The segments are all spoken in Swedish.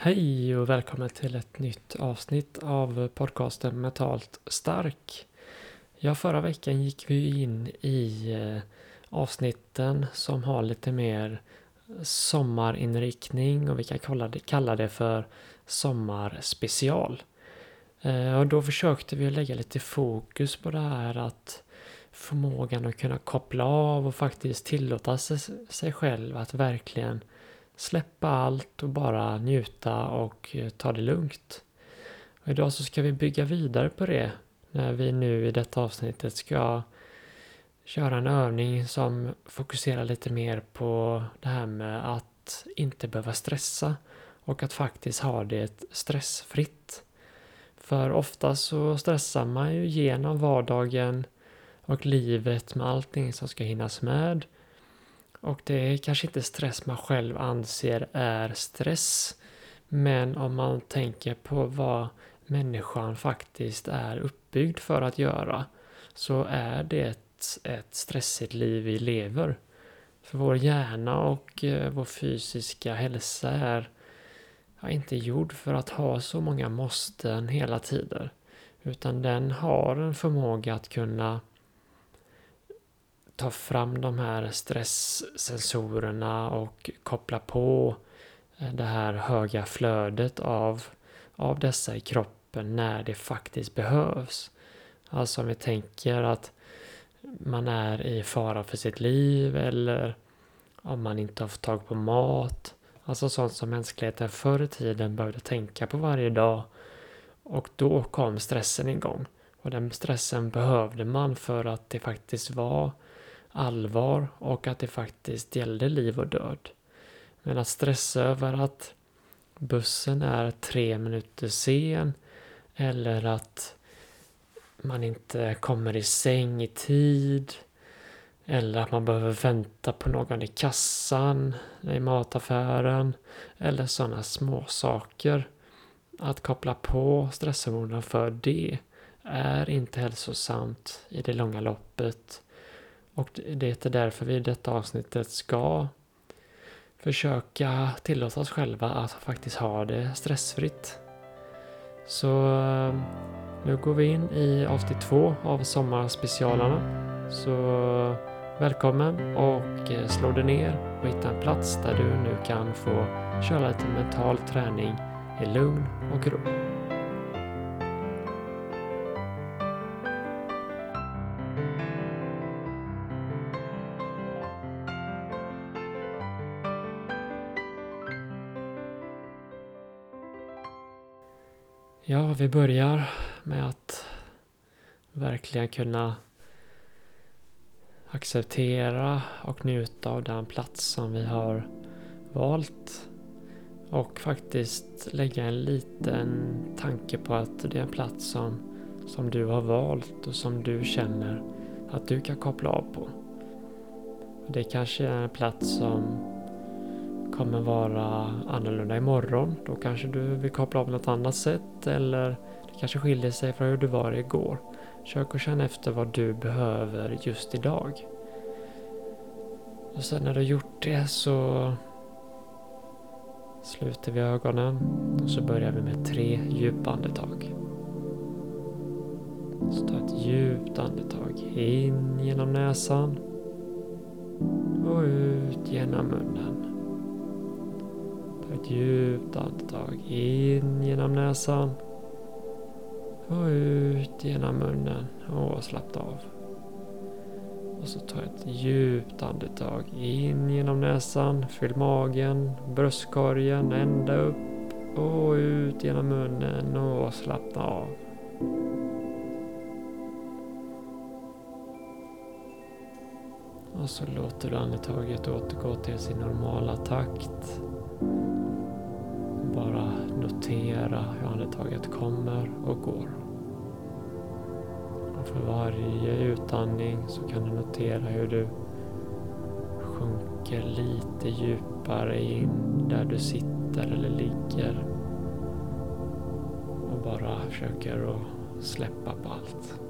Hej och välkommen till ett nytt avsnitt av podcasten Mentalt stark. Ja, förra veckan gick vi in i eh, avsnitten som har lite mer sommarinriktning och vi kan kalla det, kalla det för sommarspecial. Eh, och då försökte vi lägga lite fokus på det här att förmågan att kunna koppla av och faktiskt tillåta sig själv att verkligen släppa allt och bara njuta och eh, ta det lugnt. Och idag så ska vi bygga vidare på det när vi nu i detta avsnittet ska köra en övning som fokuserar lite mer på det här med att inte behöva stressa och att faktiskt ha det stressfritt. För ofta så stressar man ju genom vardagen och livet med allting som ska hinnas med och det är kanske inte stress man själv anser är stress. Men om man tänker på vad människan faktiskt är uppbyggd för att göra så är det ett stressigt liv vi lever. För vår hjärna och eh, vår fysiska hälsa är inte gjord för att ha så många måsten hela tiden. Utan den har en förmåga att kunna ta fram de här stresssensorerna och koppla på eh, det här höga flödet av, av dessa i kroppen när det faktiskt behövs. Alltså om vi tänker att man är i fara för sitt liv eller om man inte har fått tag på mat. Alltså sånt som mänskligheten förr i tiden behövde tänka på varje dag. Och då kom stressen igång. Och den stressen behövde man för att det faktiskt var allvar och att det faktiskt gällde liv och död. Men att stressa över att bussen är tre minuter sen eller att man inte kommer i säng i tid eller att man behöver vänta på någon i kassan i mataffären eller sådana små saker. Att koppla på stresshormonerna för det är inte hälsosamt i det långa loppet och det är därför vi i detta avsnittet ska försöka tillåta oss själva att faktiskt ha det stressfritt. Så eh, nu går vi in i avsnitt två av sommarspecialerna. Så välkommen och eh, slå dig ner och hitta en plats där du nu kan få köra lite mental träning i lugn och ro. Ja, vi börjar med att verkligen kunna acceptera och njuta av den plats som vi har valt. Och faktiskt lägga en liten tanke på att det är en plats som, som du har valt och som du känner att du kan koppla av på. Det kanske är en plats som kommer vara annorlunda imorgon. Då kanske du vill koppla av på något annat sätt eller det kanske skiljer sig från hur du var igår. Försök att känna efter vad du behöver just idag. Och sen när du har gjort det så sluter vi ögonen och så börjar vi med tre djupa andetag. Så ta ett djupt andetag in genom näsan och ut genom munnen. Ta ett djupt andetag in genom näsan. Och ut genom munnen och slappna av. Och så ta ett djupt andetag in genom näsan. Fyll magen, bröstkorgen ända upp och ut genom munnen och slappna av. Och så låter du andetaget återgå till sin normala takt notera hur andetaget kommer och går. Och för varje utandning så kan du notera hur du sjunker lite djupare in där du sitter eller ligger. Och bara försöker att släppa på allt.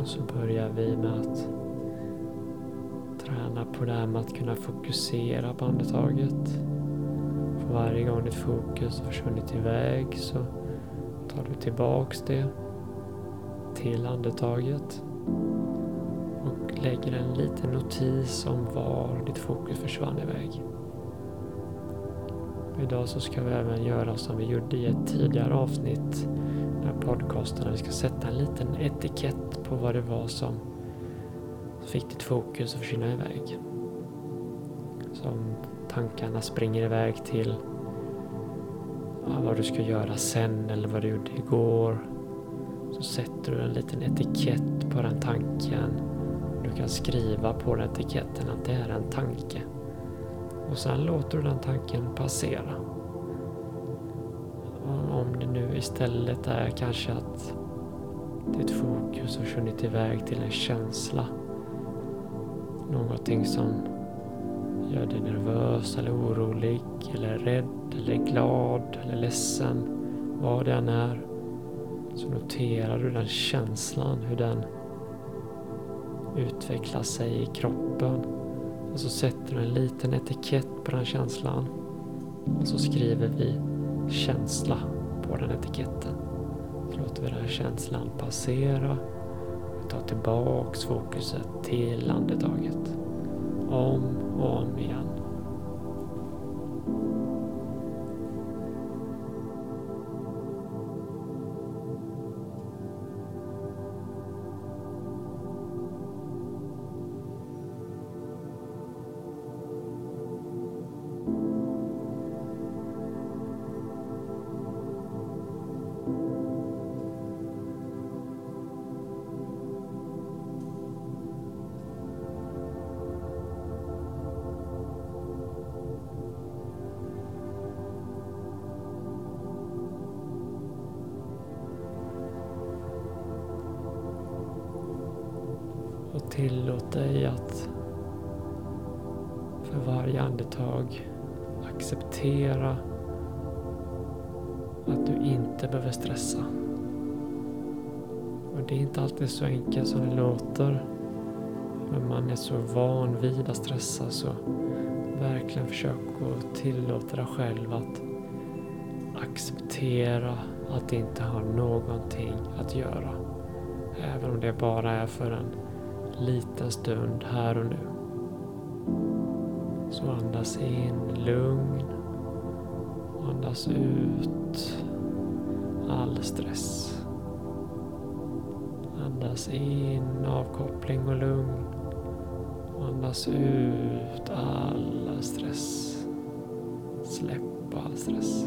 Och så börjar vi med att Träna på det här med att kunna fokusera på andetaget. För varje gång ditt fokus har försvunnit iväg så tar du tillbaks det till andetaget och lägger en liten notis om var ditt fokus försvann iväg. Idag så ska vi även göra som vi gjorde i ett tidigare avsnitt i podcasten. Vi ska sätta en liten etikett på vad det var som fick ditt fokus att försvinna iväg. Som tankarna springer iväg till ja, vad du ska göra sen eller vad du gjorde igår. Så sätter du en liten etikett på den tanken. Du kan skriva på den etiketten att det är en tanke. Och sen låter du den tanken passera. Och om det nu istället är kanske att ditt fokus har försvunnit iväg till en känsla. Någonting som gör dig nervös eller orolig eller rädd eller glad eller ledsen. Vad det än är. Så noterar du den känslan, hur den utvecklar sig i kroppen. Och så sätter du en liten etikett på den känslan. Och så skriver vi känsla på den etiketten. Så låter vi den här känslan passera ta tillbaks fokuset till andetaget. Om och om igen. Tillåt dig att för varje andetag acceptera att du inte behöver stressa. Och det är inte alltid så enkelt som det låter. Men man är så van vid att stressa så verkligen försök att tillåta dig själv att acceptera att det inte har någonting att göra. Även om det bara är för en liten stund här och nu. Så andas in lugn. Andas ut all stress. Andas in avkoppling och lugn. Andas ut all stress. Släpp all stress.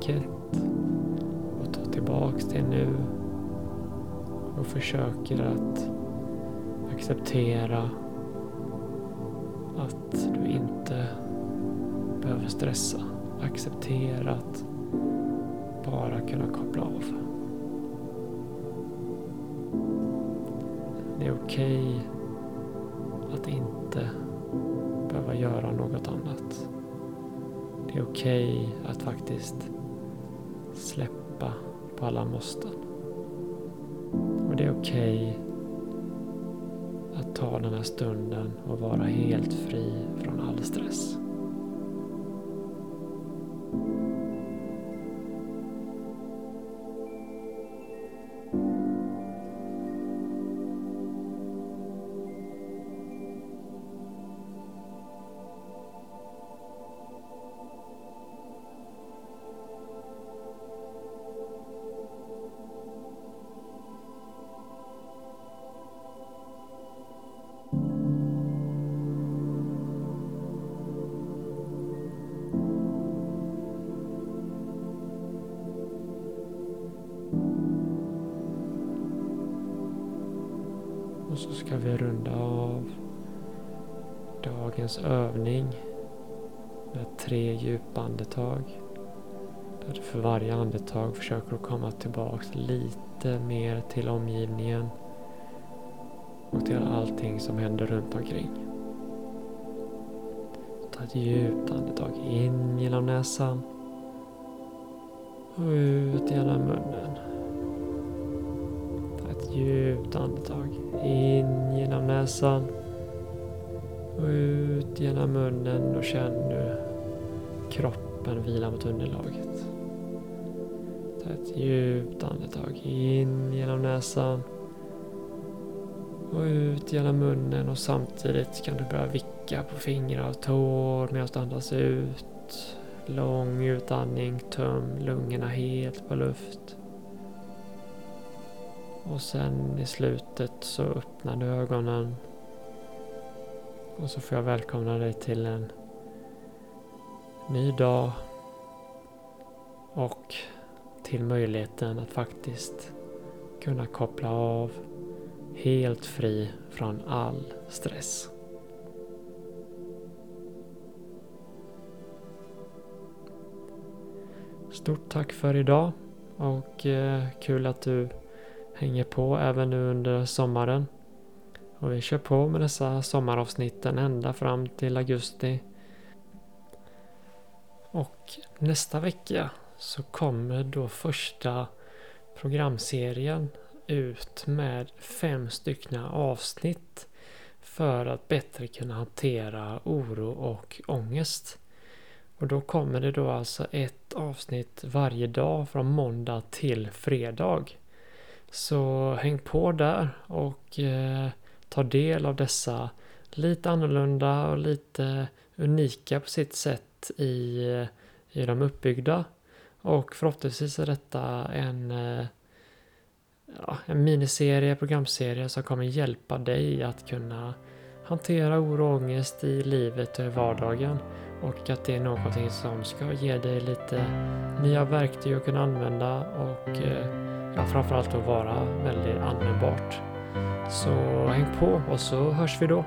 Etikett och tar tillbaks det nu och försöker att acceptera att du inte behöver stressa. Acceptera att bara kunna koppla av. Det är okej att inte behöva göra något annat. Det är okej att faktiskt släppa på alla måsten. Och det är okej att ta den här stunden och vara helt fri från all stress. Och så ska vi runda av dagens övning med tre djupa andetag. Där du för varje andetag försöker att komma tillbaks lite mer till omgivningen och till allting som händer runt omkring. Ta ett djupt andetag in genom näsan och ut genom munnen. Ta ett djupt andetag in genom näsan och ut genom munnen och känn nu kroppen vila mot underlaget. Ta ett djupt andetag in genom näsan och ut genom munnen och samtidigt kan du börja vicka på fingrar och tår medan du andas ut. Lång utandning, töm lungorna helt på luft. Och sen i slutet så öppnar du ögonen. Och så får jag välkomna dig till en ny dag. Och till möjligheten att faktiskt kunna koppla av helt fri från all stress. Stort tack för idag och eh, kul att du hänger på även nu under sommaren. Och vi kör på med dessa sommaravsnitten ända fram till augusti. Och nästa vecka så kommer då första programserien ut med fem stycken avsnitt för att bättre kunna hantera oro och ångest. Och då kommer det då alltså ett avsnitt varje dag från måndag till fredag. Så häng på där och eh, ta del av dessa lite annorlunda och lite unika på sitt sätt i eh, hur de är uppbyggda. Och förhoppningsvis är detta en, eh, ja, en miniserie, programserie som kommer hjälpa dig att kunna hantera oro och ångest i livet och i vardagen. Och att det är någonting som ska ge dig lite nya verktyg att kunna använda och eh, ja, framförallt att vara väldigt användbart. Så häng på och så hörs vi då.